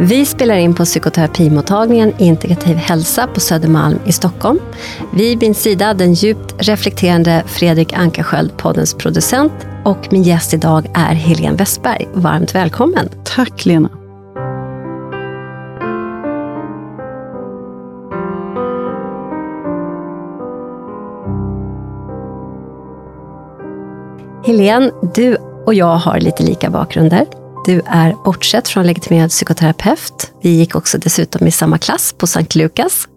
Vi spelar in på psykoterapimottagningen Integrativ hälsa på Södermalm i Stockholm. Vid min sida den djupt reflekterande Fredrik Ankarsköld, poddens producent. Och min gäst idag är Helene Westberg. Varmt välkommen! Tack Lena! Helene, du och jag har lite lika bakgrunder. Du är bortsett från legitimerad psykoterapeut. Vi gick också dessutom i samma klass på Sankt Lukas.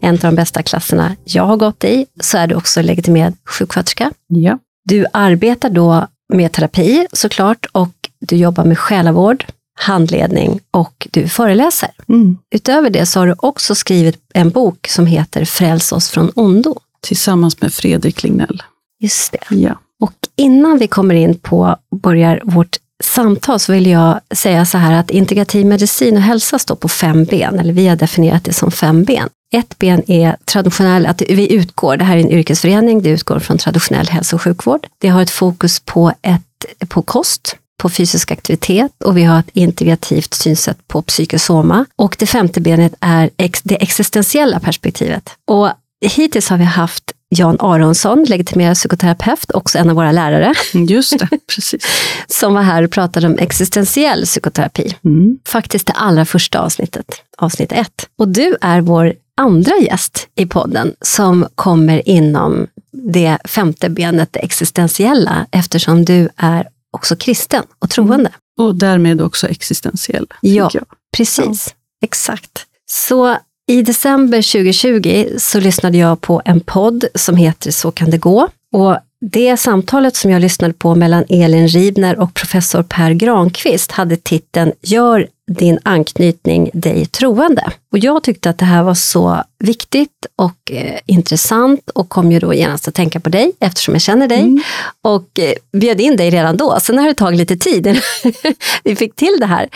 En av de bästa klasserna jag har gått i. Så är du också legitimerad sjuksköterska. Ja. Du arbetar då med terapi såklart och du jobbar med själavård, handledning och du föreläser. Mm. Utöver det så har du också skrivit en bok som heter Fräls oss från ondo. Tillsammans med Fredrik Lignell. Just det. Ja. Och innan vi kommer in på börjar vårt samtal så vill jag säga så här att integrativ medicin och hälsa står på fem ben, eller vi har definierat det som fem ben. Ett ben är traditionell, att vi utgår, det här är en yrkesförening, det utgår från traditionell hälso och sjukvård. Det har ett fokus på, ett, på kost, på fysisk aktivitet och vi har ett integrativt synsätt på psykosoma. Och det femte benet är ex, det existentiella perspektivet. Och hittills har vi haft Jan Aronsson, legitimerad psykoterapeut, också en av våra lärare. Just det, precis. som var här och pratade om existentiell psykoterapi. Mm. Faktiskt det allra första avsnittet, avsnitt ett. Och du är vår andra gäst i podden som kommer inom det femte benet, det existentiella, eftersom du är också kristen och troende. Och därmed också existentiell. Ja, precis. Exakt. Så i december 2020 så lyssnade jag på en podd som heter Så kan det gå. Och det samtalet som jag lyssnade på mellan Elin Ribner och professor Per Granqvist hade titeln Gör din anknytning dig troende. Och jag tyckte att det här var så viktigt och eh, intressant och kom ju då genast att tänka på dig eftersom jag känner dig Mm. och eh, bjöd in dig redan då. Sen har det tagit lite tid innan vi fick till det här.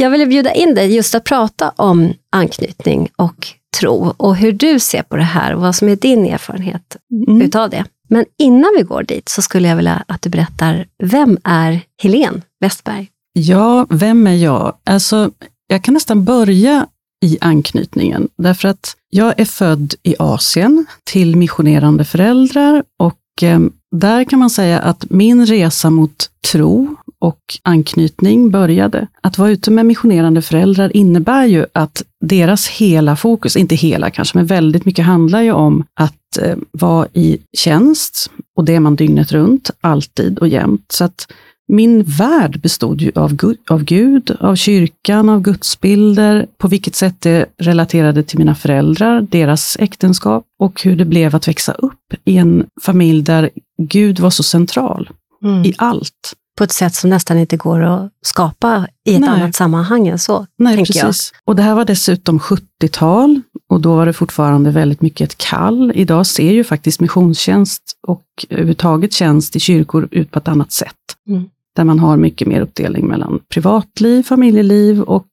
Jag ville bjuda in dig just att prata om anknytning och tro och hur du ser på det här och vad som är din erfarenhet Mm. utav det. Men innan vi går dit så skulle jag vilja att du berättar, vem är Helene Westberg? Ja, vem är jag? Alltså, jag kan nästan börja i anknytningen, därför att jag är född i Asien till missionerande föräldrar och Eh, där kan man säga att min resa mot tro och anknytning började. Att vara ute med missionerande föräldrar innebär ju att deras hela fokus, inte hela kanske, men väldigt mycket handlar ju om att eh, vara i tjänst och det är man dygnet runt, alltid och jämt. Så att min värld bestod ju av, Gud, av Gud, av kyrkan, av gudsbilder, på vilket sätt det relaterade till mina föräldrar, deras äktenskap och hur det blev att växa upp i en familj där Gud var så central i allt. På ett sätt som nästan inte går att skapa i ett Nej. annat sammanhang än så, Nej, tänker jag. precis. Och det här var dessutom 70-tal och då var det fortfarande väldigt mycket ett kall. Idag ser ju faktiskt missionstjänst och överhuvudtaget tjänst i kyrkor ut på ett annat sätt. Mm. Där man har mycket mer uppdelning mellan privatliv, familjeliv och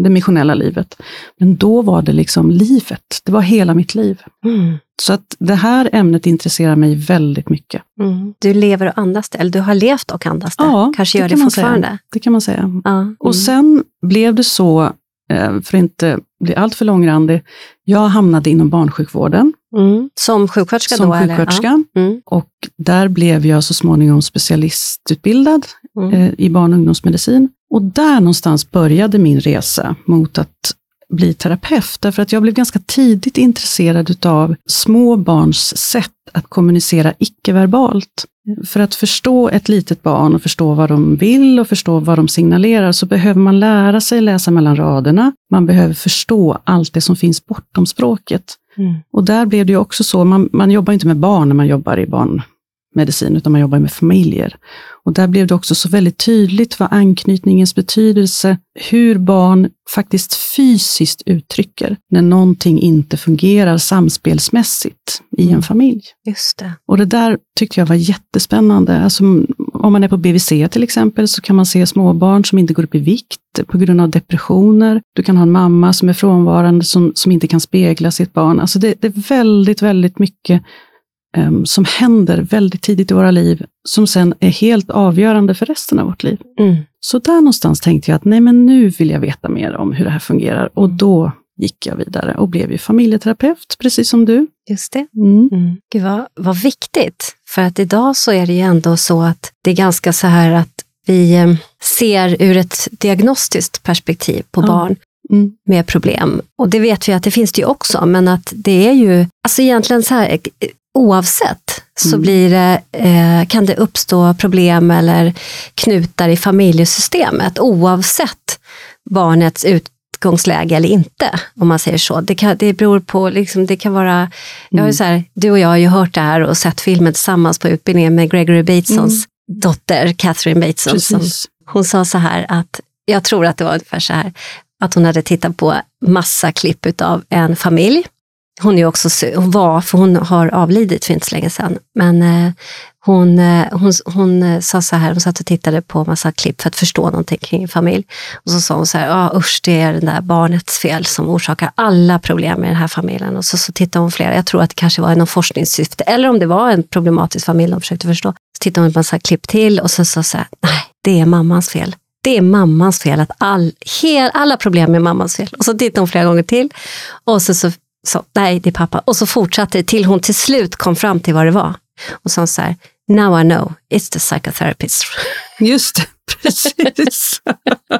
det missionella livet. Men då var det liksom livet, det var hela mitt liv. Mm. Så att det här ämnet intresserar mig väldigt mycket. Mm. Du lever och andas det, eller du har levt och andas det. Ja, Kanske det gör det kan säga. fortfarande. Det kan man säga. Ja. Mm. Och sen blev det så, eh, för att inte bli alltför långrandig, jag hamnade inom barnsjukvården Mm. Som sjuksköterska som då? eller? sjuksköterska. Ja. Mm. Och där blev jag så småningom specialistutbildad Mm. eh, i barn och ungdomsmedicin. Och där någonstans började min resa mot att bli terapeut, därför att jag blev ganska tidigt intresserad av små barns sätt att kommunicera icke-verbalt. För att förstå ett litet barn och förstå vad de vill och förstå vad de signalerar så behöver man lära sig läsa mellan raderna. Man behöver förstå allt det som finns bortom språket. Mm. Och där blev det ju också så, man, man jobbar inte med barn när man jobbar i barnmedicin, utan man jobbar med familjer. Och där blev det också så väldigt tydligt vad anknytningens betydelse, hur barn faktiskt fysiskt uttrycker när någonting inte fungerar samspelsmässigt i en Mm. familj. Just det. Och det där tyckte jag var jättespännande. Alltså, om man är på BVC till exempel så kan man se småbarn som inte går upp i vikt på grund av depressioner. Du kan ha en mamma som är frånvarande som, som inte kan spegla sitt barn. Alltså det, det är väldigt, väldigt mycket som händer väldigt tidigt i våra liv, som sen är helt avgörande för resten av vårt liv. Mm. Så där någonstans tänkte jag att nej, men nu vill jag veta mer om hur det här fungerar. Och då gick jag vidare och blev ju familjeterapeut, precis som du. Just det. Mm. Mm. Gud vad, vad viktigt. För att idag så är det ju ändå så att det är ganska så här att vi eh, ser ur ett diagnostiskt perspektiv på Ja. barn Mm. med problem. Och det vet vi att det finns det ju också, men att det är ju, alltså egentligen så här, oavsett så Mm. blir det, eh, kan det uppstå problem eller knutar i familjesystemet oavsett barnets utgångsläge eller inte, om man säger så. Det, kan, det beror på, liksom, det kan vara, jag har Mm. så här, du och jag har ju hört det här och sett filmen tillsammans på utbildningen med Gregory Batesons dotter, Catherine Bateson, som hon sa så här att, jag tror att det var ungefär så här, att hon hade tittat på massa klipp av en familj. Hon är ju också, hon var, för hon har avlidit för inte så länge sedan, men eh, hon, eh, hon, hon eh, sa så här, hon satt och tittade på massa klipp för att förstå någonting kring en familj. Och så sa hon så här, ah, usch det är det där barnets fel som orsakar alla problem i den här familjen. Och så, så tittade hon flera, jag tror att det kanske var i någon forskningssyfte, eller om det var en problematisk familj de försökte förstå. Så tittade hon på massa klipp till och så sa så här, nej det är mammans fel. Det är mammans fel, att all, hel, alla problem är mammans fel. Och så tittade hon flera gånger till och så så, så nej det är pappa. Och så fortsatte det till hon till slut kom fram till vad det var. Och sa så här, now I know, it's the psychotherapist. Just det, precis.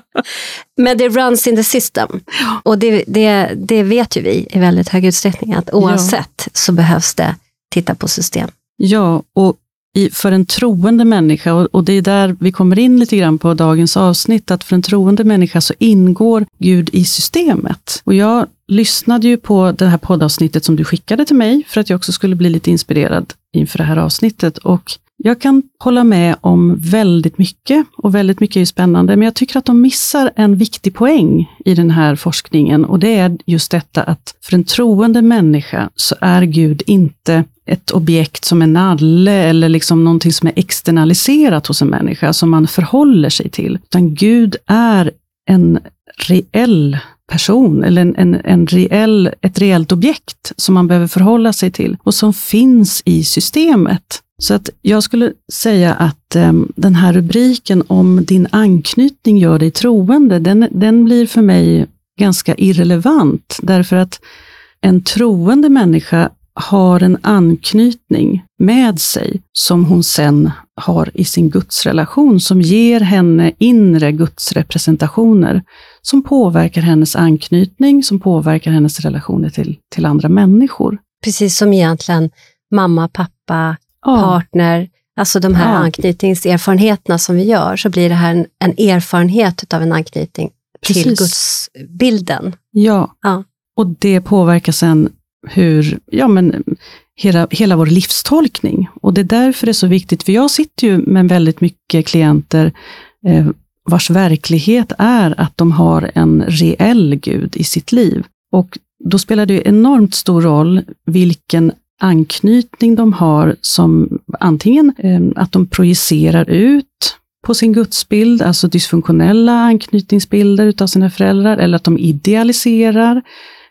Men det runs in the system. Och det, det, det vet ju vi i väldigt hög utsträckning, att oavsett så behövs det titta på system. ja, och i, för en troende människa, och, och det är där vi kommer in lite grann på dagens avsnitt, att för en troende människa så ingår Gud i systemet. Och jag lyssnade ju på det här poddavsnittet som du skickade till mig, för att jag också skulle bli lite inspirerad inför det här avsnittet. Och jag kan hålla med om väldigt mycket, och väldigt mycket är ju spännande, men jag tycker att de missar en viktig poäng i den här forskningen, och det är just detta att för en troende människa så är Gud inte ett objekt som en nalle eller liksom någonting som är externaliserat hos en människa, som man förhåller sig till, utan Gud är en reell person eller en, en, en reell, ett reellt objekt som man behöver förhålla sig till och som finns i systemet. Så att jag skulle säga att em, den här rubriken om din anknytning gör dig troende, den, den blir för mig ganska irrelevant, därför att en troende människa har en anknytning med sig som hon sen har i sin gudsrelation, som ger henne inre gudsrepresentationer som påverkar hennes anknytning, som påverkar hennes relationer till, till andra människor. Precis som egentligen mamma, pappa, Ja, partner, alltså de här Ja. anknytningserfarenheterna som vi gör, så blir det här en, en erfarenhet av en anknytning till Precis. gudsbilden. ja. Ja. och det påverkar sen hur, ja men hela, hela vår livstolkning. Och det är därför det är så viktigt, för jag sitter ju med väldigt mycket klienter eh, vars verklighet är att de har en reell Gud i sitt liv. Och då spelar det ju enormt stor roll vilken anknytning de har som antingen eh, att de projicerar ut på sin gudsbild, alltså dysfunktionella anknytningsbilder utav sina föräldrar, eller att de idealiserar.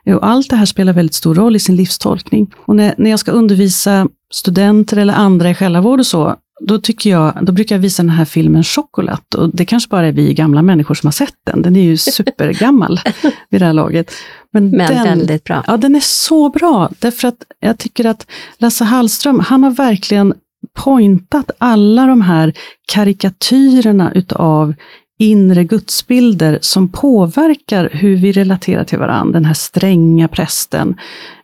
Och allt det här spelar väldigt stor roll i sin livstolkning. Och när, när jag ska undervisa studenter eller andra i själavård och så, då, tycker jag, då brukar jag visa den här filmen Chocolat. Och det kanske bara är vi gamla människor som har sett den. Den är ju supergammal vid det här laget. Men, Men den, väldigt bra. Ja, den är så bra. Därför att jag tycker att Lasse Hallström, han har verkligen pointat alla de här karikatyrerna utav inre gudsbilder som påverkar hur vi relaterar till varandra. Den här stränga prästen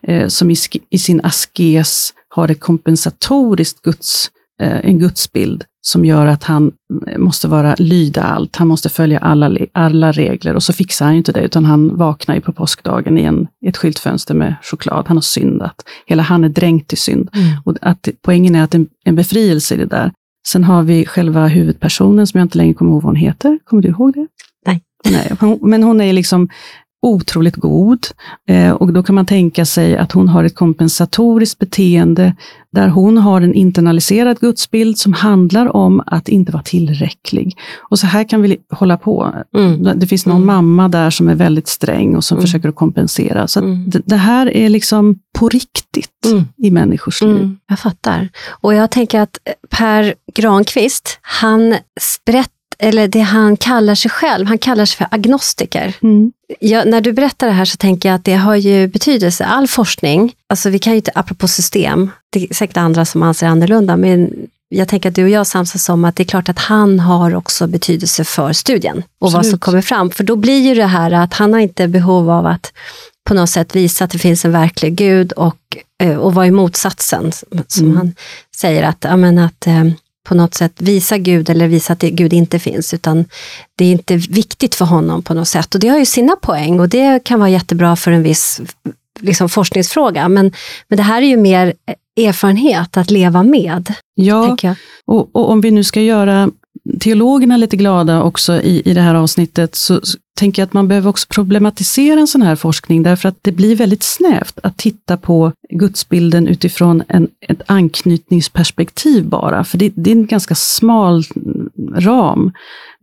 eh, som i, i sin askes har ett kompensatoriskt guds, eh, en gudsbild som gör att han eh, måste vara lyda allt, han måste följa alla, alla regler och så fixar han inte det utan han vaknar ju på påskdagen i, en, ett skyltfönster med choklad. Han har syndat. Hela han är dränkt i synd. Och att, poängen är att en, en befrielse i det där. Sen har vi själva huvudpersonen som jag inte längre kommer ihåg vad hon heter. Kommer du ihåg det? Nej. Nej men hon är liksom otroligt god. Eh, och då kan man tänka sig att hon har ett kompensatoriskt beteende där hon har en internaliserad gudsbild som handlar om att inte vara tillräcklig. Och så här kan vi hålla på. Mm. Det finns någon mm. mamma där som är väldigt sträng och som mm. försöker att kompensera. Så mm. det, det, här är liksom på riktigt mm. i människors liv. Mm. Jag fattar. Och jag tänker att Per Granqvist, han berättar eller det han kallar sig själv, han kallar sig för agnostiker. Mm. Jag, när du berättar det här så tänker jag att det har ju betydelse. All forskning, alltså vi kan ju inte, apropå system, det är säkert andra som anser annorlunda, men jag tänker att du och jag samsas om att det är klart att han har också betydelse för studien och Absolut. vad som kommer fram. För då blir ju det här att han har inte behov av att på något sätt visa att det finns en verklig gud och, eh, och vara i motsatsen. Som mm. han säger att, ja, men att eh, på något sätt visa Gud eller visa att Gud inte finns, utan det är inte viktigt för honom på något sätt. Och det har ju sina poäng och det kan vara jättebra för en viss liksom, forskningsfråga. Men, men det här är ju mer erfarenhet att leva med. Ja, och, och, om vi nu ska göra teologerna lite glada också i, i det här avsnittet, så, så tänker jag att man behöver också problematisera en sån här forskning, därför att det blir väldigt snävt att titta på gudsbilden utifrån en, ett anknytningsperspektiv bara, för det, det är en ganska smal ram.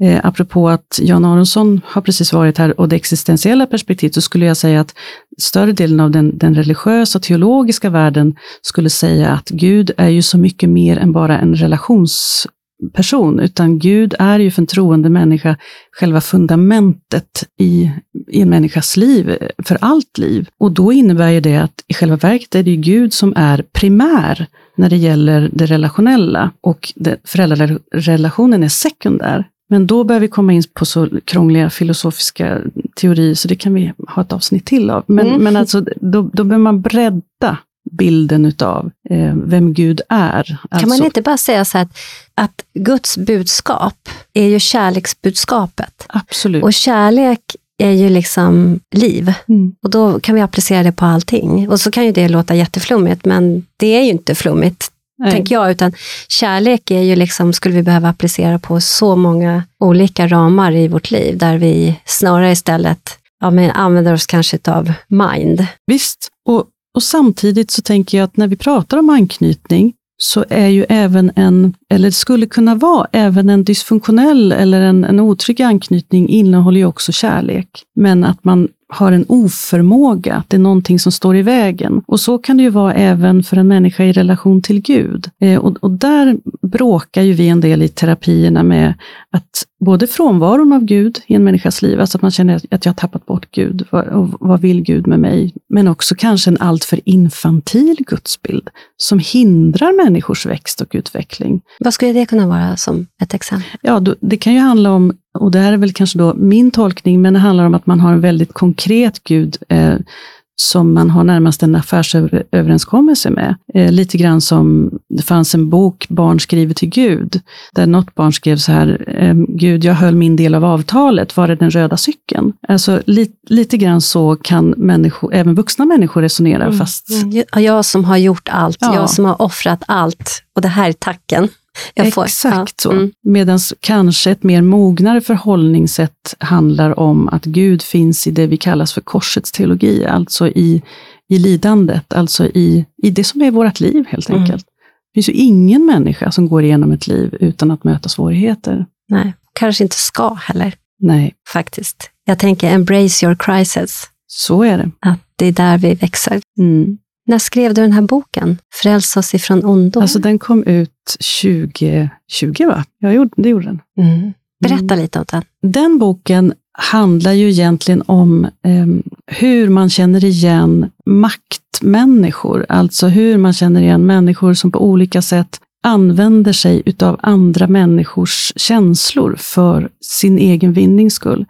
Eh, apropå att Jan Aronsson har precis varit här och det existentiella perspektivet, så skulle jag säga att större delen av den, den religiösa teologiska världen skulle säga att Gud är ju så mycket mer än bara en relations person, utan Gud är ju för en troende människa själva fundamentet i, i en människas liv, för allt liv. Och då innebär ju det att i själva verket är det ju Gud som är primär när det gäller det relationella och det, föräldrarelationen är sekundär. Men då börjar vi komma in på så krångliga filosofiska teorier, så det kan vi ha ett avsnitt till av. Men, mm. men alltså, då, då behöver man bredda bilden utav eh, vem Gud är. Kan alltså, man inte bara säga så att, att Guds budskap är ju kärleksbudskapet. Absolut. Och kärlek är ju liksom liv. Mm. Och då kan vi applicera det på allting. Och så kan ju det låta jätteflummigt, men det är ju inte flummigt, Nej. tänker jag. Utan kärlek är ju liksom, skulle vi behöva applicera på så många olika ramar i vårt liv, där vi snarare istället ja, men använder oss kanske av mind. Visst, och och samtidigt så tänker jag att när vi pratar om anknytning så är ju även en, eller det skulle kunna vara, även en dysfunktionell eller en, en otrygg anknytning innehåller ju också kärlek. Men att man har en oförmåga, att det är någonting som står i vägen. Och så kan det ju vara även för en människa i relation till Gud. Eh, och, och, där bråkar ju vi en del i terapierna med att både frånvaron av Gud i en människas liv, alltså att man känner att jag har tappat bort Gud, och vad vill Gud med mig? Men också kanske en alltför infantil gudsbild som hindrar människors växt och utveckling. Vad skulle det kunna vara som ett exempel? Ja, det kan ju handla om och det här är väl kanske då min tolkning, men det handlar om att man har en väldigt konkret Gud eh, som man har närmast en affärsöverenskommelse med. Eh, lite grann som det fanns en bok, Barn skriver till Gud, där något barn skrev så här, eh, Gud, jag höll min del av avtalet, var är den röda cykeln? Alltså li, lite grann så kan människor, även vuxna människor resonera, mm. fast... Jag som har gjort allt, ja. jag som har offrat allt, och det här är tacken. Får, Exakt ja. så. Mm. Medan kanske ett mer mognare förhållningssätt handlar om att Gud finns i det vi kallas för korsets teologi, alltså i, i lidandet, alltså i, i det som är vårt liv helt mm. enkelt. Det finns ju ingen människa som går igenom ett liv utan att möta svårigheter. Nej, kanske inte ska heller. Nej. Faktiskt. Jag tänker embrace your crisis. Så är det. Att det är där vi växer. Mm. När skrev du den här boken? Fräls oss ifrån ondo? Alltså den kom ut 2020, va? Jag gjorde, det gjorde den. Mm. Berätta mm. lite om den. Den boken handlar ju egentligen om eh, hur man känner igen maktmänniskor, alltså hur man känner igen människor som på olika sätt använder sig utav andra människors känslor för sin egen vinnings skull.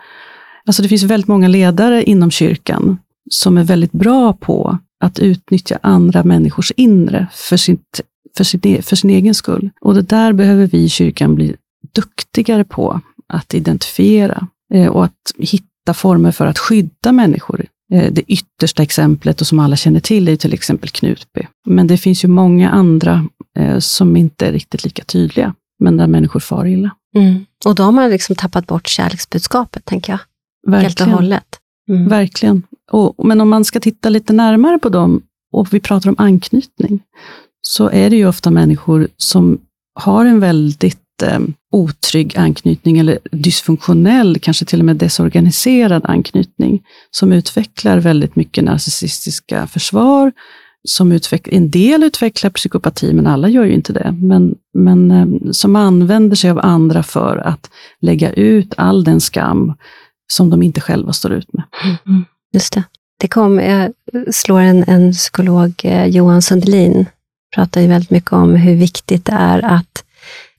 Alltså det finns väldigt många ledare inom kyrkan som är väldigt bra på att utnyttja andra människors inre för, sitt, för, sin, e, för sin egen skull. Och det där behöver vi i kyrkan bli duktigare på att identifiera eh, och att hitta former för att skydda människor. Eh, det yttersta exemplet och som alla känner till är till exempel Knutby. Men det finns ju många andra eh, som inte är riktigt lika tydliga, men där människor far illa. Mm. Och då har man liksom tappat bort kärleksbudskapet, tänker jag. Verkligen. Helt och hållet. Mm. Verkligen. Och, men om man ska titta lite närmare på dem, och vi pratar om anknytning, så är det ju ofta människor som har en väldigt eh, otrygg anknytning eller dysfunktionell, kanske till och med desorganiserad anknytning, som utvecklar väldigt mycket narcissistiska försvar, som utveck en del utvecklar psykopati, men alla gör ju inte det, men, men eh, som använder sig av andra för att lägga ut all den skam som de inte själva står ut med. Mm, just det. Det kom, jag slår en, en psykolog, eh, Johan Sundelin, pratar ju väldigt mycket om hur viktigt det är att,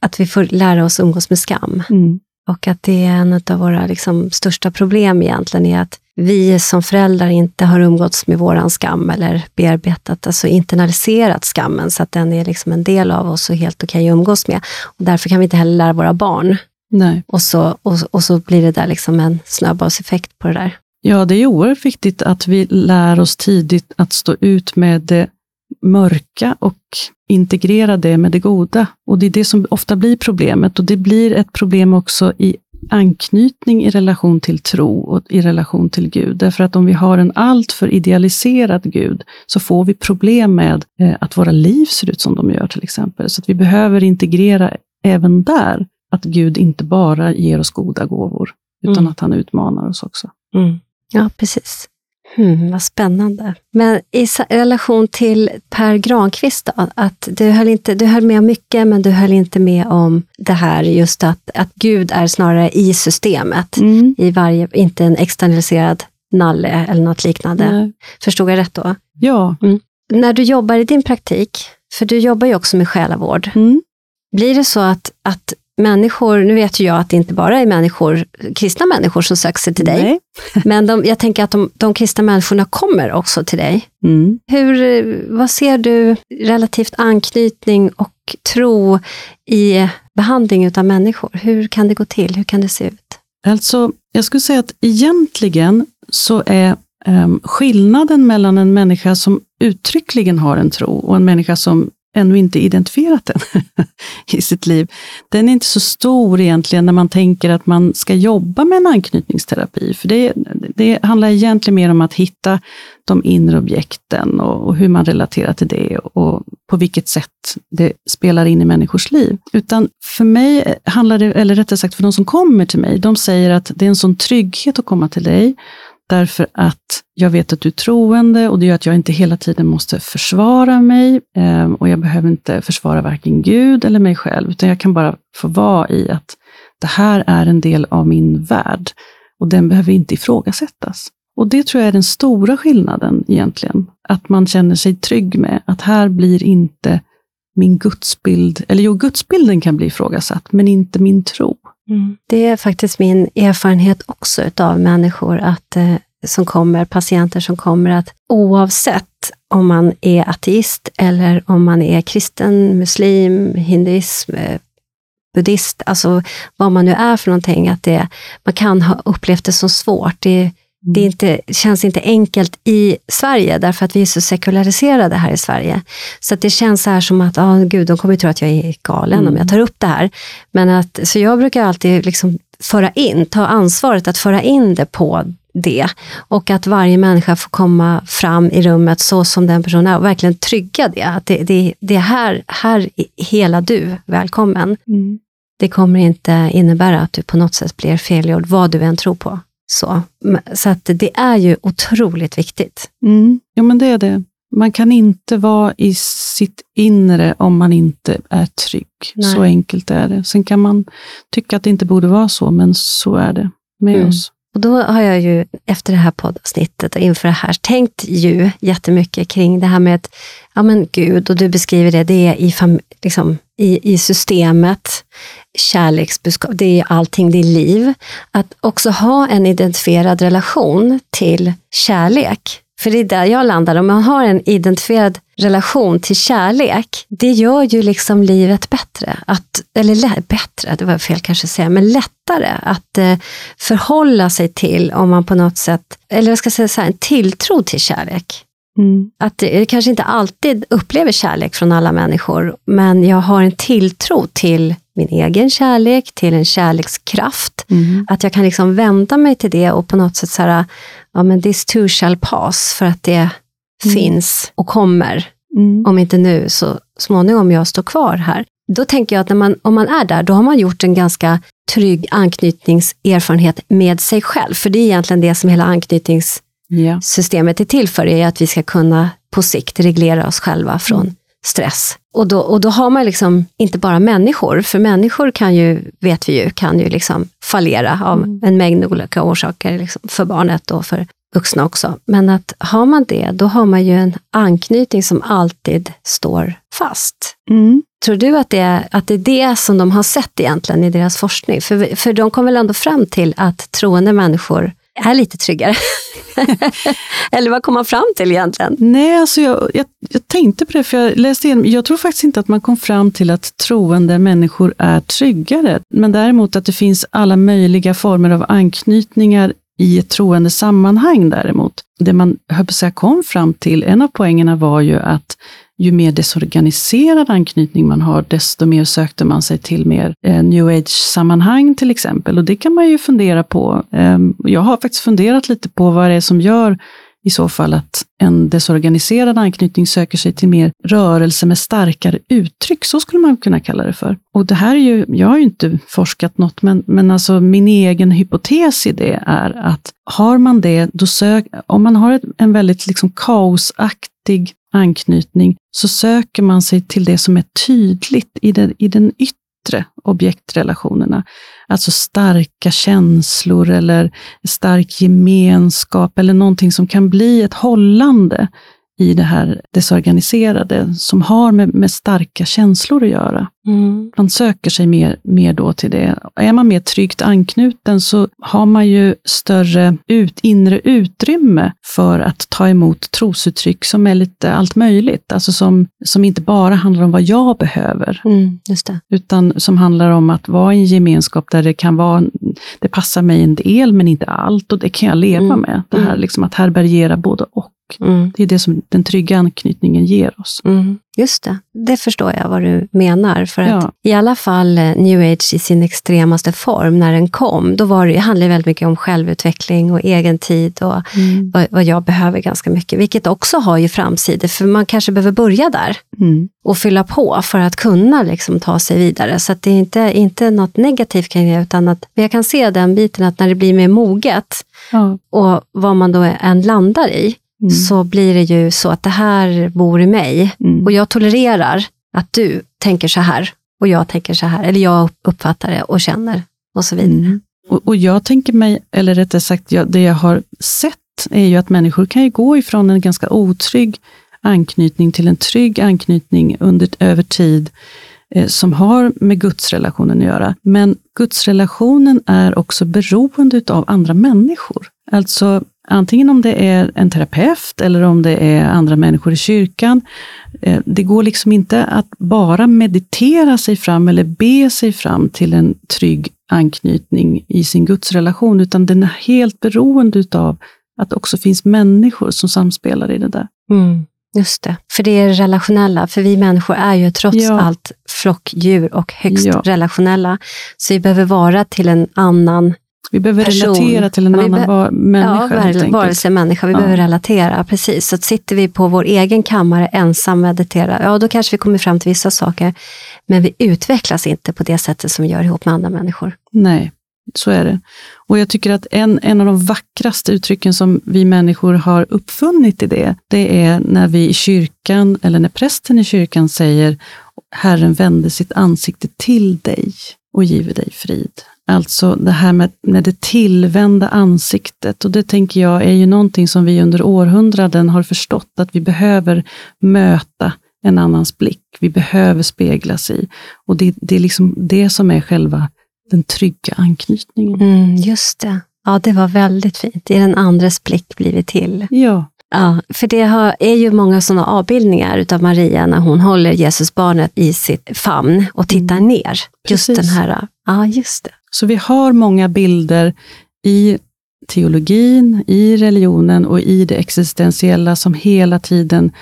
att vi får lära oss umgås med skam. Mm. Och att det är en av våra liksom, största problem egentligen, är att vi som föräldrar inte har umgåtts med våran skam eller bearbetat, alltså internaliserat skammen, så att den är liksom en del av oss och helt okej okay att umgås med. Och därför kan vi inte heller lära våra barn. Nej. Och, så, och, och så blir det där liksom en snöbollseffekt på det där. Ja, det är oerhört viktigt att vi lär oss tidigt att stå ut med det mörka och integrera det med det goda. Och det är det som ofta blir problemet. Och det blir ett problem också i anknytning i relation till tro och i relation till Gud. Därför att om vi har en alltför idealiserad Gud, så får vi problem med eh, att våra liv ser ut som de gör till exempel. Så att vi behöver integrera även där, att Gud inte bara ger oss goda gåvor, utan mm. att han utmanar oss också. Mm. Ja, precis. Hmm, vad spännande. Men i relation till Per Granqvist, då, att du höll, inte, du höll med om mycket, men du höll inte med om det här just att, att Gud är snarare i systemet, mm. i varje, inte en externaliserad nalle eller något liknande. Nej. Förstod jag rätt då? Ja. Mm. När du jobbar i din praktik, för du jobbar ju också med själavård, mm. blir det så att, att människor, nu vet ju jag att det inte bara är människor, kristna människor som söker sig till dig, Nej. men de, jag tänker att de, de kristna människorna kommer också till dig. Mm. Hur, vad ser du relativt anknytning och tro i behandling av människor? Hur kan det gå till? Hur kan det se ut? Alltså, jag skulle säga att egentligen så är um, skillnaden mellan en människa som uttryckligen har en tro och en människa som ännu inte identifierat den i sitt liv, den är inte så stor egentligen när man tänker att man ska jobba med en anknytningsterapi. För det, det handlar egentligen mer om att hitta de inre objekten och, och, hur man relaterar till det och på vilket sätt det spelar in i människors liv. Utan för mig handlar det, eller rättare sagt för de som kommer till mig, de säger att det är en sån trygghet att komma till dig Därför att jag vet att du är troende och det gör att jag inte hela tiden måste försvara mig. Ehm, och jag behöver inte försvara varken Gud eller mig själv, utan jag kan bara få vara i att det här är en del av min värld och den behöver inte ifrågasättas. Och det tror jag är den stora skillnaden egentligen. Att man känner sig trygg med att här blir inte min gudsbild, eller jo, gudsbilden kan bli ifrågasatt, men inte min tro. Mm. Det är faktiskt min erfarenhet också av människor att, eh, som kommer, patienter som kommer, att oavsett om man är ateist eller om man är kristen, muslim, hinduism, eh, buddhist, alltså vad man nu är för någonting, att det, man kan ha upplevt det som svårt. Det, det inte, känns inte enkelt i Sverige, därför att vi är så sekulariserade här i Sverige. Så att det känns så här som att, oh, gud, de kommer tro att jag är galen mm. om jag tar upp det här. Men att, så jag brukar alltid liksom föra in, ta ansvaret att föra in det på det. Och att varje människa får komma fram i rummet så som den personen är och verkligen trygga det. Att det, det, det är här, här hela du, välkommen. Mm. Det kommer inte innebära att du på något sätt blir felgjord, vad du än tror på. Så, så att det är ju otroligt viktigt. Mm. Jo, men det är det. Man kan inte vara i sitt inre om man inte är trygg. Nej. Så enkelt är det. Sen kan man tycka att det inte borde vara så, men så är det med mm. oss. Och då har jag ju efter det här poddavsnittet och inför det här tänkt ju jättemycket kring det här med att, ja men Gud, och du beskriver det, det är i, fam, liksom, i, i systemet, kärleksbudskap, det är allting, det är liv. Att också ha en identifierad relation till kärlek. För det är där jag landar, om man har en identifierad relation till kärlek, det gör ju liksom livet bättre. Att, eller bättre, det var fel kanske att säga, men lättare att eh, förhålla sig till om man på något sätt, eller jag ska säga så här, en tilltro till kärlek. Mm. Att jag kanske inte alltid upplever kärlek från alla människor, men jag har en tilltro till min egen kärlek, till en kärlekskraft. Mm. Att jag kan liksom vända mig till det och på något sätt säga, ja men this too shall pass, för att det mm. finns och kommer. Mm. Om inte nu, så småningom jag står kvar här. Då tänker jag att när man, om man är där, då har man gjort en ganska trygg anknytningserfarenhet med sig själv. För det är egentligen det som hela anknytningssystemet är till för, är att vi ska kunna på sikt reglera oss själva från mm. stress. Och då, och då har man liksom inte bara människor, för människor kan ju, vet vi ju, kan ju liksom fallera av mm. en mängd olika orsaker liksom för barnet och för vuxna också. Men att har man det, då har man ju en anknytning som alltid står fast. Mm. Tror du att det, är, att det är det som de har sett egentligen i deras forskning? För, för de kom väl ändå fram till att troende människor är lite tryggare? Eller vad kom man fram till egentligen? Nej, alltså jag, jag, jag, tänkte på det, för jag läste igenom. Jag tror faktiskt inte att man kom fram till att troende människor är tryggare, men däremot att det finns alla möjliga former av anknytningar i ett troende sammanhang däremot. Det man höll kom fram till, en av poängerna var ju att ju mer desorganiserad anknytning man har, desto mer sökte man sig till mer eh, new age-sammanhang till exempel. Och det kan man ju fundera på. Eh, jag har faktiskt funderat lite på vad det är som gör i så fall att en desorganiserad anknytning söker sig till mer rörelse med starkare uttryck, så skulle man kunna kalla det för. Och det här är ju, jag har ju inte forskat något, men, men alltså min egen hypotes i det är att har man det, då sök, om man har ett, en väldigt liksom kaosaktig anknytning, så söker man sig till det som är tydligt i den, i den yttre objektrelationerna. Alltså starka känslor eller stark gemenskap eller någonting som kan bli ett hållande i det här desorganiserade som har med, med starka känslor att göra. Mm. Man söker sig mer, mer då till det. Är man mer tryggt anknuten så har man ju större ut, inre utrymme för att ta emot trosuttryck som är lite allt möjligt. Alltså som, som inte bara handlar om vad jag behöver, mm, utan som handlar om att vara i en gemenskap där det kan vara, det passar mig en del men inte allt och det kan jag leva mm. med. Det här mm. liksom att härbärgera både och. Mm. Det är det som den trygga anknytningen ger oss. Mm. Just det, det förstår jag vad du menar. För att ja. i alla fall eh, new age i sin extremaste form, när den kom, då var det, handlade det väldigt mycket om självutveckling och egen tid och mm. vad, vad, jag behöver ganska mycket. Vilket också har ju framsidor, för man kanske behöver börja där mm. och fylla på för att kunna liksom ta sig vidare. Så det är inte, inte något negativt kring det, utan att jag kan se den biten att när det blir mer moget ja. och vad man då än landar i, mm. så blir det ju så att det här bor i mig mm. och jag tolererar att du tänker så här och jag tänker så här, eller jag uppfattar det och känner och så vidare. Mm. Och, och, jag tänker mig, eller rättare sagt, jag, det jag har sett är ju att människor kan gå ifrån en ganska otrygg anknytning till en trygg anknytning under, över tid eh, som har med gudsrelationen att göra. Men gudsrelationen är också beroende av andra människor. Alltså Antingen om det är en terapeut eller om det är andra människor i kyrkan. Eh, det går liksom inte att bara meditera sig fram eller be sig fram till en trygg anknytning i sin gudsrelation, utan den är helt beroende av att det också finns människor som samspelar i det där. Mm, just det, för det är relationella, för vi människor är ju trots ja. allt flockdjur och högst ja. relationella. Så vi behöver vara till en annan vi behöver person. relatera till en ja, annan var människa. Ja, varelse människa. Vi ja. behöver relatera, precis. Så sitter vi på vår egen kammare ensam meditera, ja då kanske vi kommer fram till vissa saker. Men vi utvecklas inte på det sättet som vi gör ihop med andra människor. Nej, så är det. Och jag tycker att en, en av de vackraste uttrycken som vi människor har uppfunnit i det, det är när vi i kyrkan, eller när prästen i kyrkan säger Herren vände sitt ansikte till dig och giver dig frid. Alltså det här med, med det tillvända ansiktet. Och det tänker jag är ju någonting som vi under århundraden har förstått att vi behöver möta en annans blick. Vi behöver speglas i. Och det, det är liksom det som är själva den trygga anknytningen. Mm, just det. Ja, det var väldigt fint. I den andres blick blir vi till. Ja. Ja, för det har, är ju många sådana avbildningar av Maria när hon håller Jesusbarnet i sitt famn och tittar mm. ner. Just Precis. den här, ja just det. Så vi har många bilder i teologin, i religionen och i det existentiella som hela tiden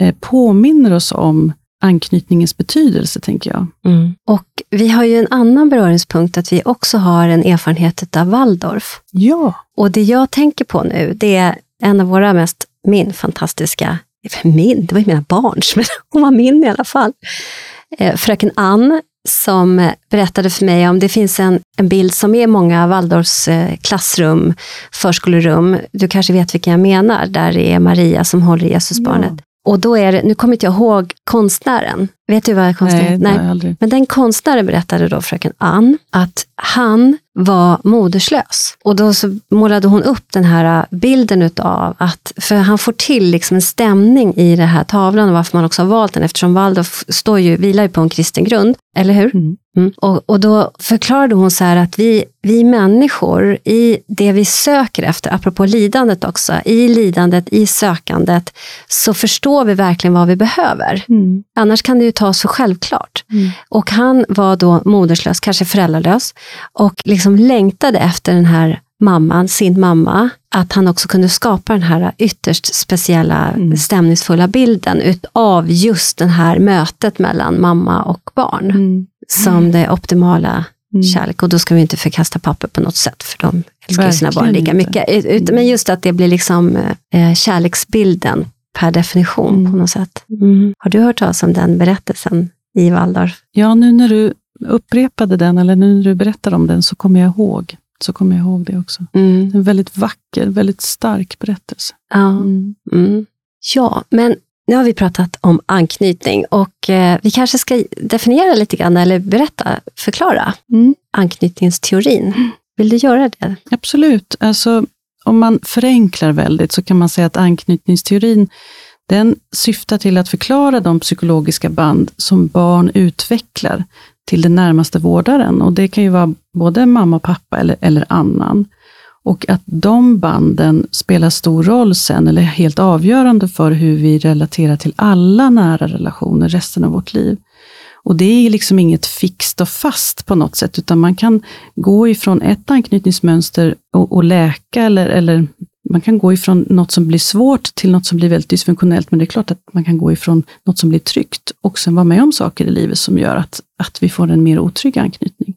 eh, påminner oss om anknytningens betydelse, tänker jag. Mm. Och vi har ju en annan beröringspunkt, att vi också har en erfarenhet av Waldorf. Ja. Och det jag tänker på nu, det är en av våra mest, min fantastiska, min, det var ju mina barns, men hon var min i alla fall. Eh, fröken Ann, som berättade för mig om, det finns en, en bild som är många Waldorfs eh, klassrum, förskolerum, du kanske vet vilken jag menar, där är Maria som håller Jesusbarnet. Ja. Och då är det, nu kommer inte jag ihåg konstnären. Vet du vad konstnären Nej, Nej. Aldrig. Men den konstnären berättade då, fröken Ann, att han var moderslös. Och då så målade hon upp den här bilden utav att, för han får till liksom en stämning i den här tavlan och varför man också har valt den, eftersom Waldorf står ju, vilar ju på en kristen grund, eller hur? Mm. Mm. Och, och då förklarade hon så här att vi, vi människor, i det vi söker efter, apropå lidandet också, i lidandet, i sökandet, så förstår vi verkligen vad vi behöver. Mm. Annars kan det ju tas för självklart. Mm. Och han var då moderslös, kanske föräldralös, och liksom längtade efter den här mamman, sin mamma, att han också kunde skapa den här ytterst speciella, mm. stämningsfulla bilden av just det här mötet mellan mamma och barn. Mm. Som det optimala mm. kärlek. Och då ska vi inte förkasta papper på något sätt, för de älskar ju sina barn lika mycket. Ut, men just att det blir liksom eh, kärleksbilden per definition mm. på något sätt. Mm. Har du hört talas om den berättelsen i Waldorf? Ja, nu när du upprepade den, eller nu när du berättar om den, så kommer jag ihåg så kommer jag ihåg det också. Mm. En väldigt vacker, väldigt stark berättelse. Ja, mm. Mm. ja men nu har vi pratat om anknytning och eh, vi kanske ska definiera lite grann, eller berätta, förklara mm. anknytningsteorin. Vill du göra det? Absolut. Alltså, om man förenklar väldigt så kan man säga att anknytningsteorin den syftar till att förklara de psykologiska band som barn utvecklar till den närmaste vårdaren. Och det kan ju vara både mamma och pappa eller, eller annan. Och att de banden spelar stor roll sen, eller är helt avgörande för hur vi relaterar till alla nära relationer resten av vårt liv. Och det är liksom inget fixt och fast på något sätt, utan man kan gå ifrån ett anknytningsmönster och, och läka, eller, eller man kan gå ifrån något som blir svårt till något som blir väldigt dysfunktionellt, men det är klart att man kan gå ifrån något som blir tryggt och sen vara med om saker i livet som gör att, att vi får en mer otrygg anknytning.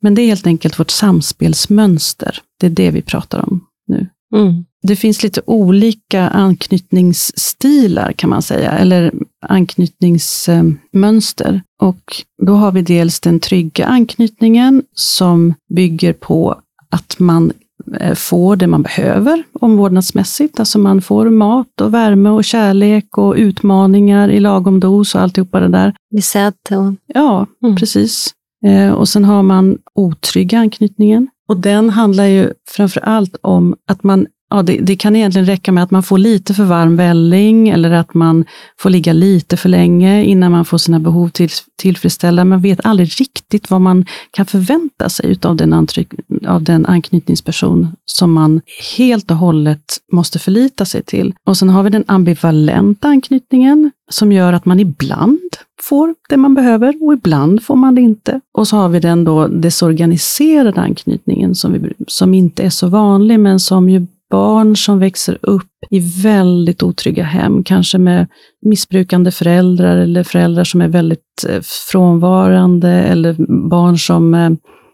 Men det är helt enkelt vårt samspelsmönster. Det är det vi pratar om nu. Mm. Det finns lite olika anknytningsstilar kan man säga, eller anknytningsmönster. Och då har vi dels den trygga anknytningen som bygger på att man Eh, får det man behöver omvårdnadsmässigt. Alltså man får mat och värme och kärlek och utmaningar i lagom dos och alltihopa det där. Sedd. Och... Ja, mm. precis. Eh, och sen har man otrygga anknytningen. Och den handlar ju framför allt om att man Ja, det, det, kan egentligen räcka med att man får lite för varm välling eller att man får ligga lite för länge innan man får sina behov till, tillfredsställda. Man vet aldrig riktigt vad man kan förvänta sig av den, antryck, av den anknytningsperson som man helt och hållet måste förlita sig till. Och sen har vi den ambivalenta anknytningen som gör att man ibland får det man behöver och ibland får man det inte. Och så har vi den då desorganiserade anknytningen som, vi, som inte är så vanlig, men som ju barn som växer upp i väldigt otrygga hem, kanske med missbrukande föräldrar eller föräldrar som är väldigt eh, frånvarande eller barn som eh,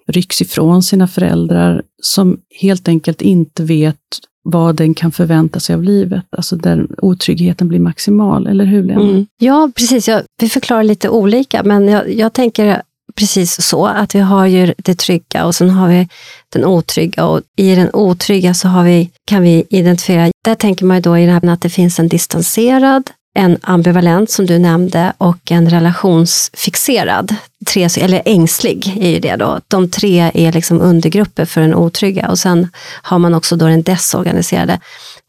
rycks ifrån sina föräldrar, som helt enkelt inte vet vad den kan förvänta sig av livet, alltså där otryggheten blir maximal, eller hur Lena? Mm. Ja, precis. Ja, vi förklarar lite olika, men jag, jag tänker precis så, att vi har ju det trygga och sen har vi den otrygga och i den otrygga så har vi, kan vi identifiera, där tänker man ju då i det här att det finns en distanserad, en ambivalent som du nämnde och en relationsfixerad, tre, eller ängslig är ju det då. De tre är liksom undergrupper för den otrygga och sen har man också då den desorganiserade.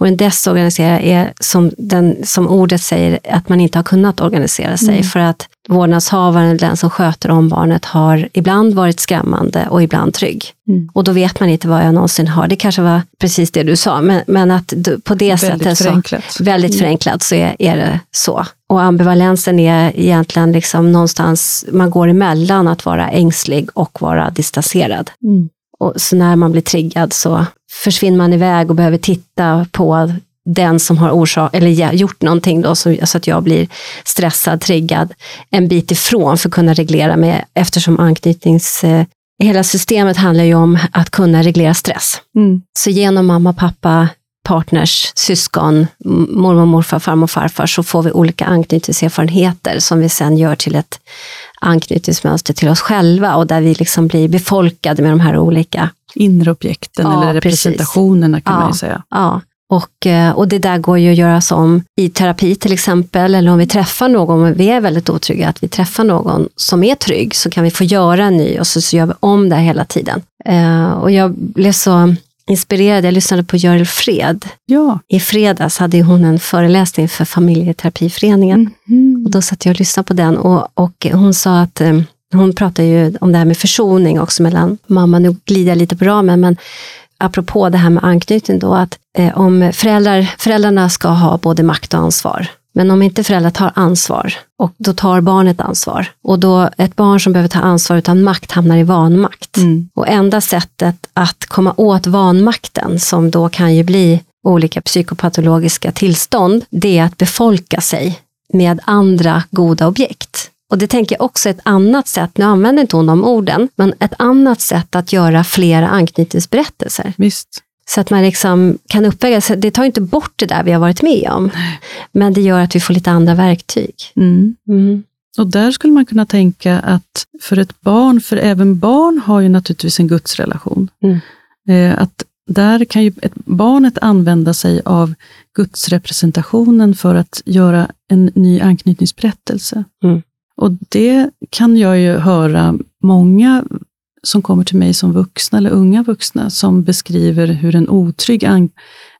Och en desorganiserad är som, den, som ordet säger, att man inte har kunnat organisera sig mm. för att vårdnadshavaren, den som sköter om barnet, har ibland varit skrämmande och ibland trygg. Mm. Och då vet man inte vad jag någonsin har. Det kanske var precis det du sa, men, men att på det väldigt sättet, förenklat. så, väldigt mm. förenklat, så är, är det så. Och ambivalensen är egentligen liksom någonstans, man går emellan att vara ängslig och vara distanserad. Mm. Och så när man blir triggad så försvinner man iväg och behöver titta på den som har orsak, eller gjort någonting då, så, så att jag blir stressad, triggad, en bit ifrån för att kunna reglera mig eftersom anknytnings... Eh, hela systemet handlar ju om att kunna reglera stress. Mm. Så genom mamma, pappa, partners, syskon, mormor, morfar, farmor, farfar så får vi olika anknytningserfarenheter som vi sen gör till ett anknytningsmönster till oss själva och där vi liksom blir befolkade med de här olika inre objekten ja, eller representationerna kan ja, man ju säga. Ja, och, eh, och det där går ju att göra som i terapi till exempel, eller om vi träffar någon, och vi är väldigt otrygga, att vi träffar någon som är trygg, så kan vi få göra en ny och så, så gör vi om det hela tiden. Uh, och jag blev så inspirerad, jag lyssnade på Görel Fred. Ja. I fredags hade hon en föreläsning för familjeterapiföreningen. Mm. Och då satt jag och lyssnade på den och, och hon sa att um, hon pratar ju om det här med försoning också mellan mamma, nu glider jag lite på ramen, men apropå det här med anknytning då, att eh, om föräldrar, föräldrarna ska ha både makt och ansvar. Men om inte föräldrar tar ansvar, och då tar barnet ansvar. Och då ett barn som behöver ta ansvar utan makt hamnar i vanmakt. Mm. Och enda sättet att komma åt vanmakten, som då kan ju bli olika psykopatologiska tillstånd, det är att befolka sig med andra goda objekt. Och det tänker jag också är ett annat sätt, nu använder inte hon de orden, men ett annat sätt att göra flera anknytningsberättelser. Visst. Så att man liksom kan uppväga, det tar inte bort det där vi har varit med om, men det gör att vi får lite andra verktyg. Mm. Mm. Och där skulle man kunna tänka att för ett barn, för även barn har ju naturligtvis en gudsrelation. Mm. Eh, att där kan ju ett, barnet använda sig av gudsrepresentationen för att göra en ny anknytningsberättelse. Mm. Och det kan jag ju höra många som kommer till mig som vuxna eller unga vuxna som beskriver hur en otrygg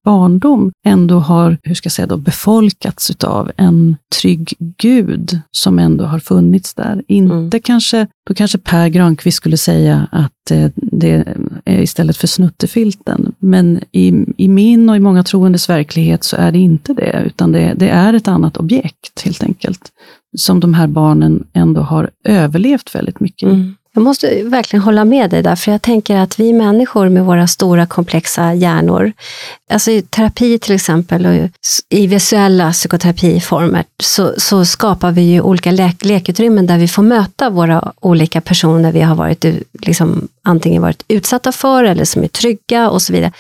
barndom ändå har, hur ska jag säga då, befolkats av en trygg gud som ändå har funnits där. Inte mm. kanske, då kanske Per Granqvist skulle säga att eh, det är istället för snuttefilten. Men i, i min och i många troendes verklighet så är det inte det, utan det, det är ett annat objekt helt enkelt. Som de här barnen ändå har överlevt väldigt mycket mm. Jag måste verkligen hålla med dig där, för jag tänker att vi människor med våra stora komplexa hjärnor, alltså i terapi till exempel och i visuella psykoterapiformer, så, så skapar vi ju olika le lekutrymmen där vi får möta våra olika personer vi har varit liksom, antingen varit utsatta för eller som är trygga och så vidare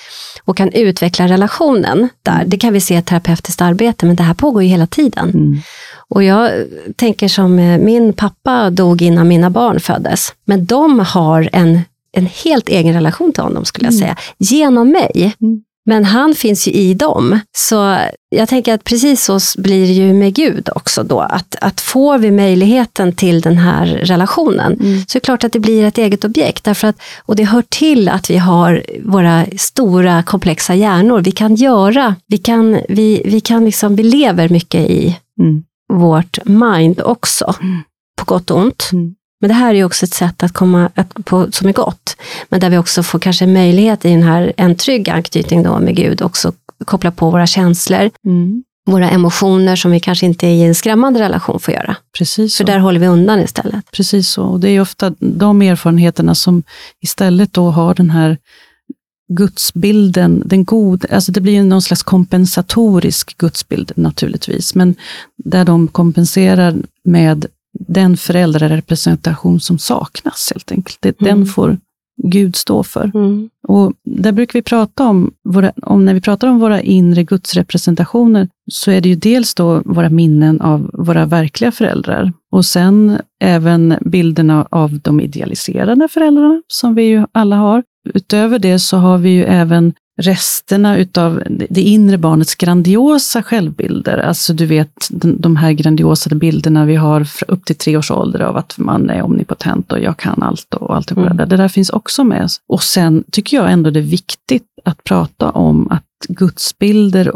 och kan utveckla relationen där. Det kan vi se i terapeutiskt arbete, men det här pågår ju hela tiden. Mm. Och jag tänker som eh, min pappa dog innan mina barn föddes, men de har en, en helt egen relation till honom skulle jag säga, genom mig. Mm. Men han finns ju i dem. Så jag tänker att precis så blir det ju med Gud också då. Att, att får vi möjligheten till den här relationen Mm. så är det klart att det blir ett eget objekt. Därför att, och det hör till att vi har våra stora komplexa hjärnor. Vi kan göra, vi kan, vi, vi kan liksom, vi lever mycket i Mm. Vårt mind också. Mm. På gott och ont. Mm. Men det här är ju också ett sätt att komma att, på, som är gott. Men där vi också får kanske möjlighet i den här, en trygg anknytning då med Gud, också koppla på våra känslor, Mm. våra emotioner som vi kanske inte i en skrämmande relation får göra. Precis så. För där håller vi undan istället. Precis så. Och det är ofta de erfarenheterna som istället då har den här gudsbilden, den god, alltså det blir ju någon slags kompensatorisk gudsbild naturligtvis, men där de kompenserar med den föräldrarepresentation som saknas helt enkelt. Det, Mm. Den får Gud stå för. Mm. Och där brukar vi prata om, våra, om, när vi pratar om våra inre gudsrepresentationer, så är det ju dels då våra minnen av våra verkliga föräldrar och sen även bilderna av de idealiserade föräldrarna, som vi ju alla har. Utöver det så har vi ju även resterna utav det inre barnets grandiosa självbilder. Alltså du vet de, här grandiosa bilderna vi har upp till tre års ålder av att man är omnipotent och jag kan allt och allt Mm. det där finns också med. Och sen tycker jag ändå det är viktigt att prata om att gudsbilder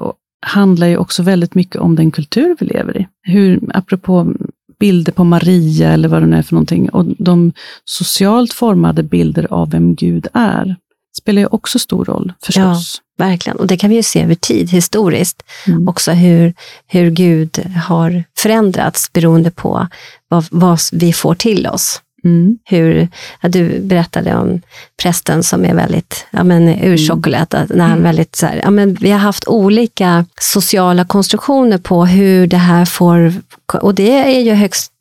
handlar ju också väldigt mycket om den kultur vi lever i. Hur, apropå bilder på Maria eller vad det nu är för någonting, och de socialt formade bilder av vem Gud är, spelar ju också stor roll förstås. Verkligen. Och det kan vi ju se över tid, historiskt, Mm. också hur, hur Gud har förändrats beroende på vad, vad vi får till oss. Mm. Hur, ja, du berättade om prästen som är väldigt ja, men, urchokolad, mm. när han Mm. väldigt så här, ja, men vi har haft olika sociala konstruktioner på hur det här får, och det är ju högst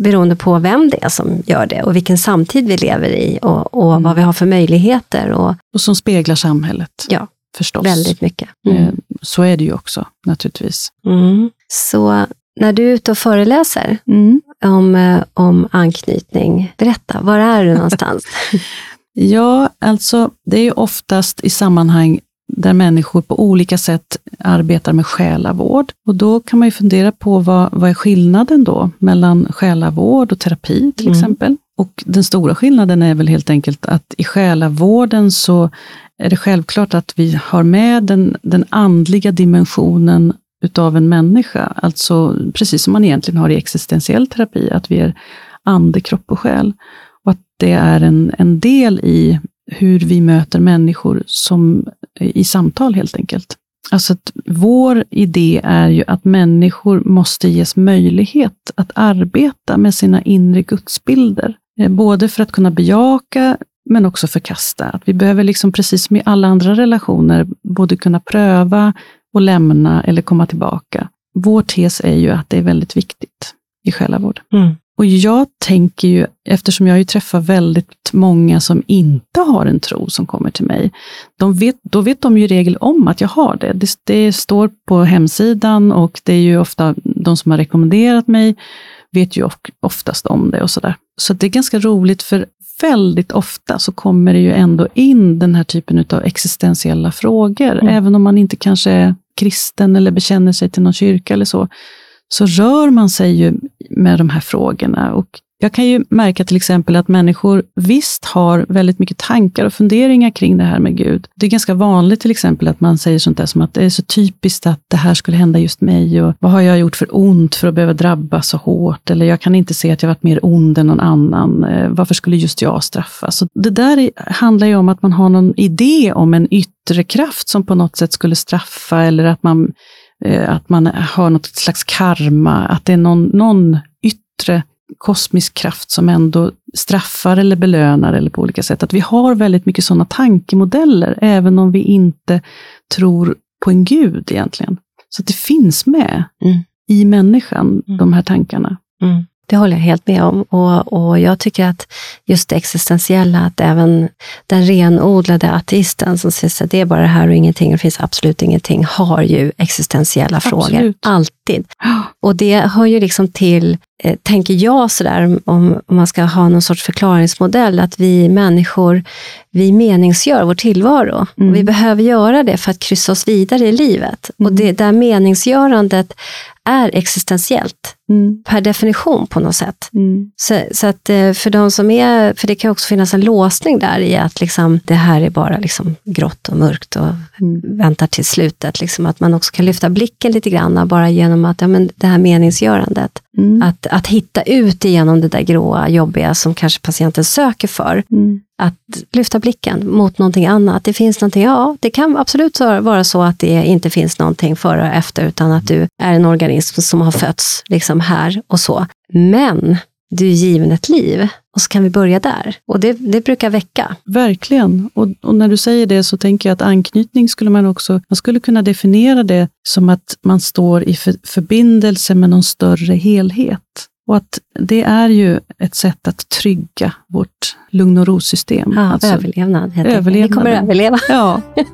beroende på vem det är som gör det och vilken samtid vi lever i och, och Mm. vad vi har för möjligheter och Och som speglar samhället, Ja, förstås. väldigt mycket. Eh, Mm. Så är det ju också, naturligtvis. Mm. Så när du är ute och föreläser Mm. om, eh, om anknytning, berätta, var är du någonstans? Ja, alltså det är oftast i sammanhang där människor på olika sätt arbetar med själavård. Och då kan man ju fundera på vad, vad är skillnaden då mellan själavård och terapi till Mm. exempel. Och den stora skillnaden är väl helt enkelt att i själavården så är det självklart att vi har med den, den andliga dimensionen utav en människa. Alltså precis som man egentligen har i existentiell terapi, att vi är ande, kropp och själ. Och att det är en, en del i hur vi möter människor som, eh, i samtal helt enkelt. Alltså att vår idé är ju att människor måste ges möjlighet att arbeta med sina inre gudsbilder. Eh, både för att kunna bejaka, men också förkasta. Att vi behöver, liksom, precis som i alla andra relationer, både kunna pröva och lämna eller komma tillbaka. Vår tes är ju att det är väldigt viktigt i själavård. Mm. Och jag tänker ju, eftersom jag ju träffar väldigt många som inte har en tro som kommer till mig, de vet, då vet de ju i regel om att jag har det. det. Det står på hemsidan och det är ju ofta de som har rekommenderat mig, vet ju of- oftast om det och sådär. Så det är ganska roligt för väldigt ofta så kommer det ju ändå in den här typen av existentiella frågor, Mm. även om man inte kanske är kristen eller bekänner sig till någon kyrka eller så så rör man sig ju med de här frågorna. Och jag kan ju märka till exempel att människor visst har väldigt mycket tankar och funderingar kring det här med Gud. Det är ganska vanligt till exempel att man säger sånt där som att det är så typiskt att det här skulle hända just mig och vad har jag gjort för ont för att behöva drabbas så hårt? Eller jag kan inte se att jag varit mer ond än någon annan. Eh, varför skulle just jag straffas? Så det där handlar ju om att man har någon idé om en yttre kraft som på något sätt skulle straffa eller att man eh, att man har något slags karma, att det är någon, någon yttre kosmisk kraft som ändå straffar eller belönar eller på olika sätt. Att vi har väldigt mycket sådana tankemodeller, även om vi inte tror på en gud egentligen. Så att det finns med Mm. i människan, Mm. de här tankarna. Mm. Det håller jag helt med om. Och, och jag tycker att just det existentiella, att även den renodlade ateisten som säger att det är bara det här och ingenting, och det finns absolut ingenting, har ju existentiella frågor. Absolut. Alltid. Och det hör ju liksom till, eh, tänker jag sådär, om, om man ska ha någon sorts förklaringsmodell, att vi människor, vi meningsgör vår tillvaro. Mm. Och vi behöver göra det för att kryssa oss vidare i livet. Och Mm. det där meningsgörandet är existentiellt Mm. per definition på något sätt. Mm. Så, så att eh, för de som är, för det kan också finnas en låsning där i att liksom, det här är bara liksom grått och mörkt och Mm. väntar till slutet. Liksom, att man också kan lyfta blicken lite grann bara genom att, ja, men det här meningsgörandet. Mm. Att, att hitta ut igenom det där gråa, jobbiga som kanske patienten söker för. Mm. Att lyfta blicken mot någonting annat. Det finns någonting, ja, det kan absolut vara så att det inte finns någonting före och efter, utan att du är en organism som har fötts liksom här och så. Men du är given ett liv och så kan vi börja där. Och det, det brukar väcka. Verkligen. Och, och när du säger det så tänker jag att anknytning skulle man också, man skulle kunna definiera det som att man står i för, förbindelse med någon större helhet. Och att det är ju ett sätt att trygga vårt lugn och ro-system. Ja, Alltså, överlevnad. Vi kommer att överleva. ja. ja,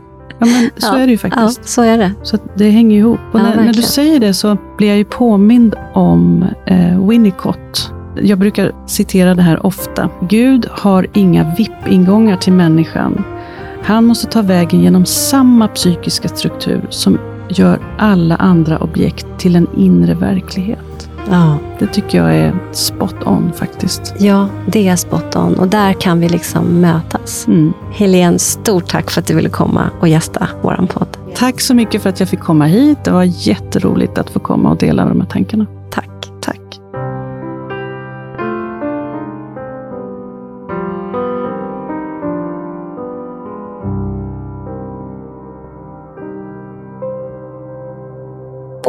men så Ja, är det ju Ja, faktiskt. så är det. Så det hänger ihop. Och Ja, när, när du säger det så blir jag ju påmind om eh, Winnicott. Jag brukar citera det här ofta. Gud har inga VIP-ingångar till människan. Han måste ta vägen genom samma psykiska struktur som gör alla andra objekt till en inre verklighet. Ja. Det tycker jag är spot on faktiskt. ja, det är spot on. Och där kan vi liksom mötas. Mm. Helene, stort tack för att du ville komma och gästa våran podd. Tack så mycket för att jag fick komma hit. Det var jätteroligt att få komma och dela de här tankarna.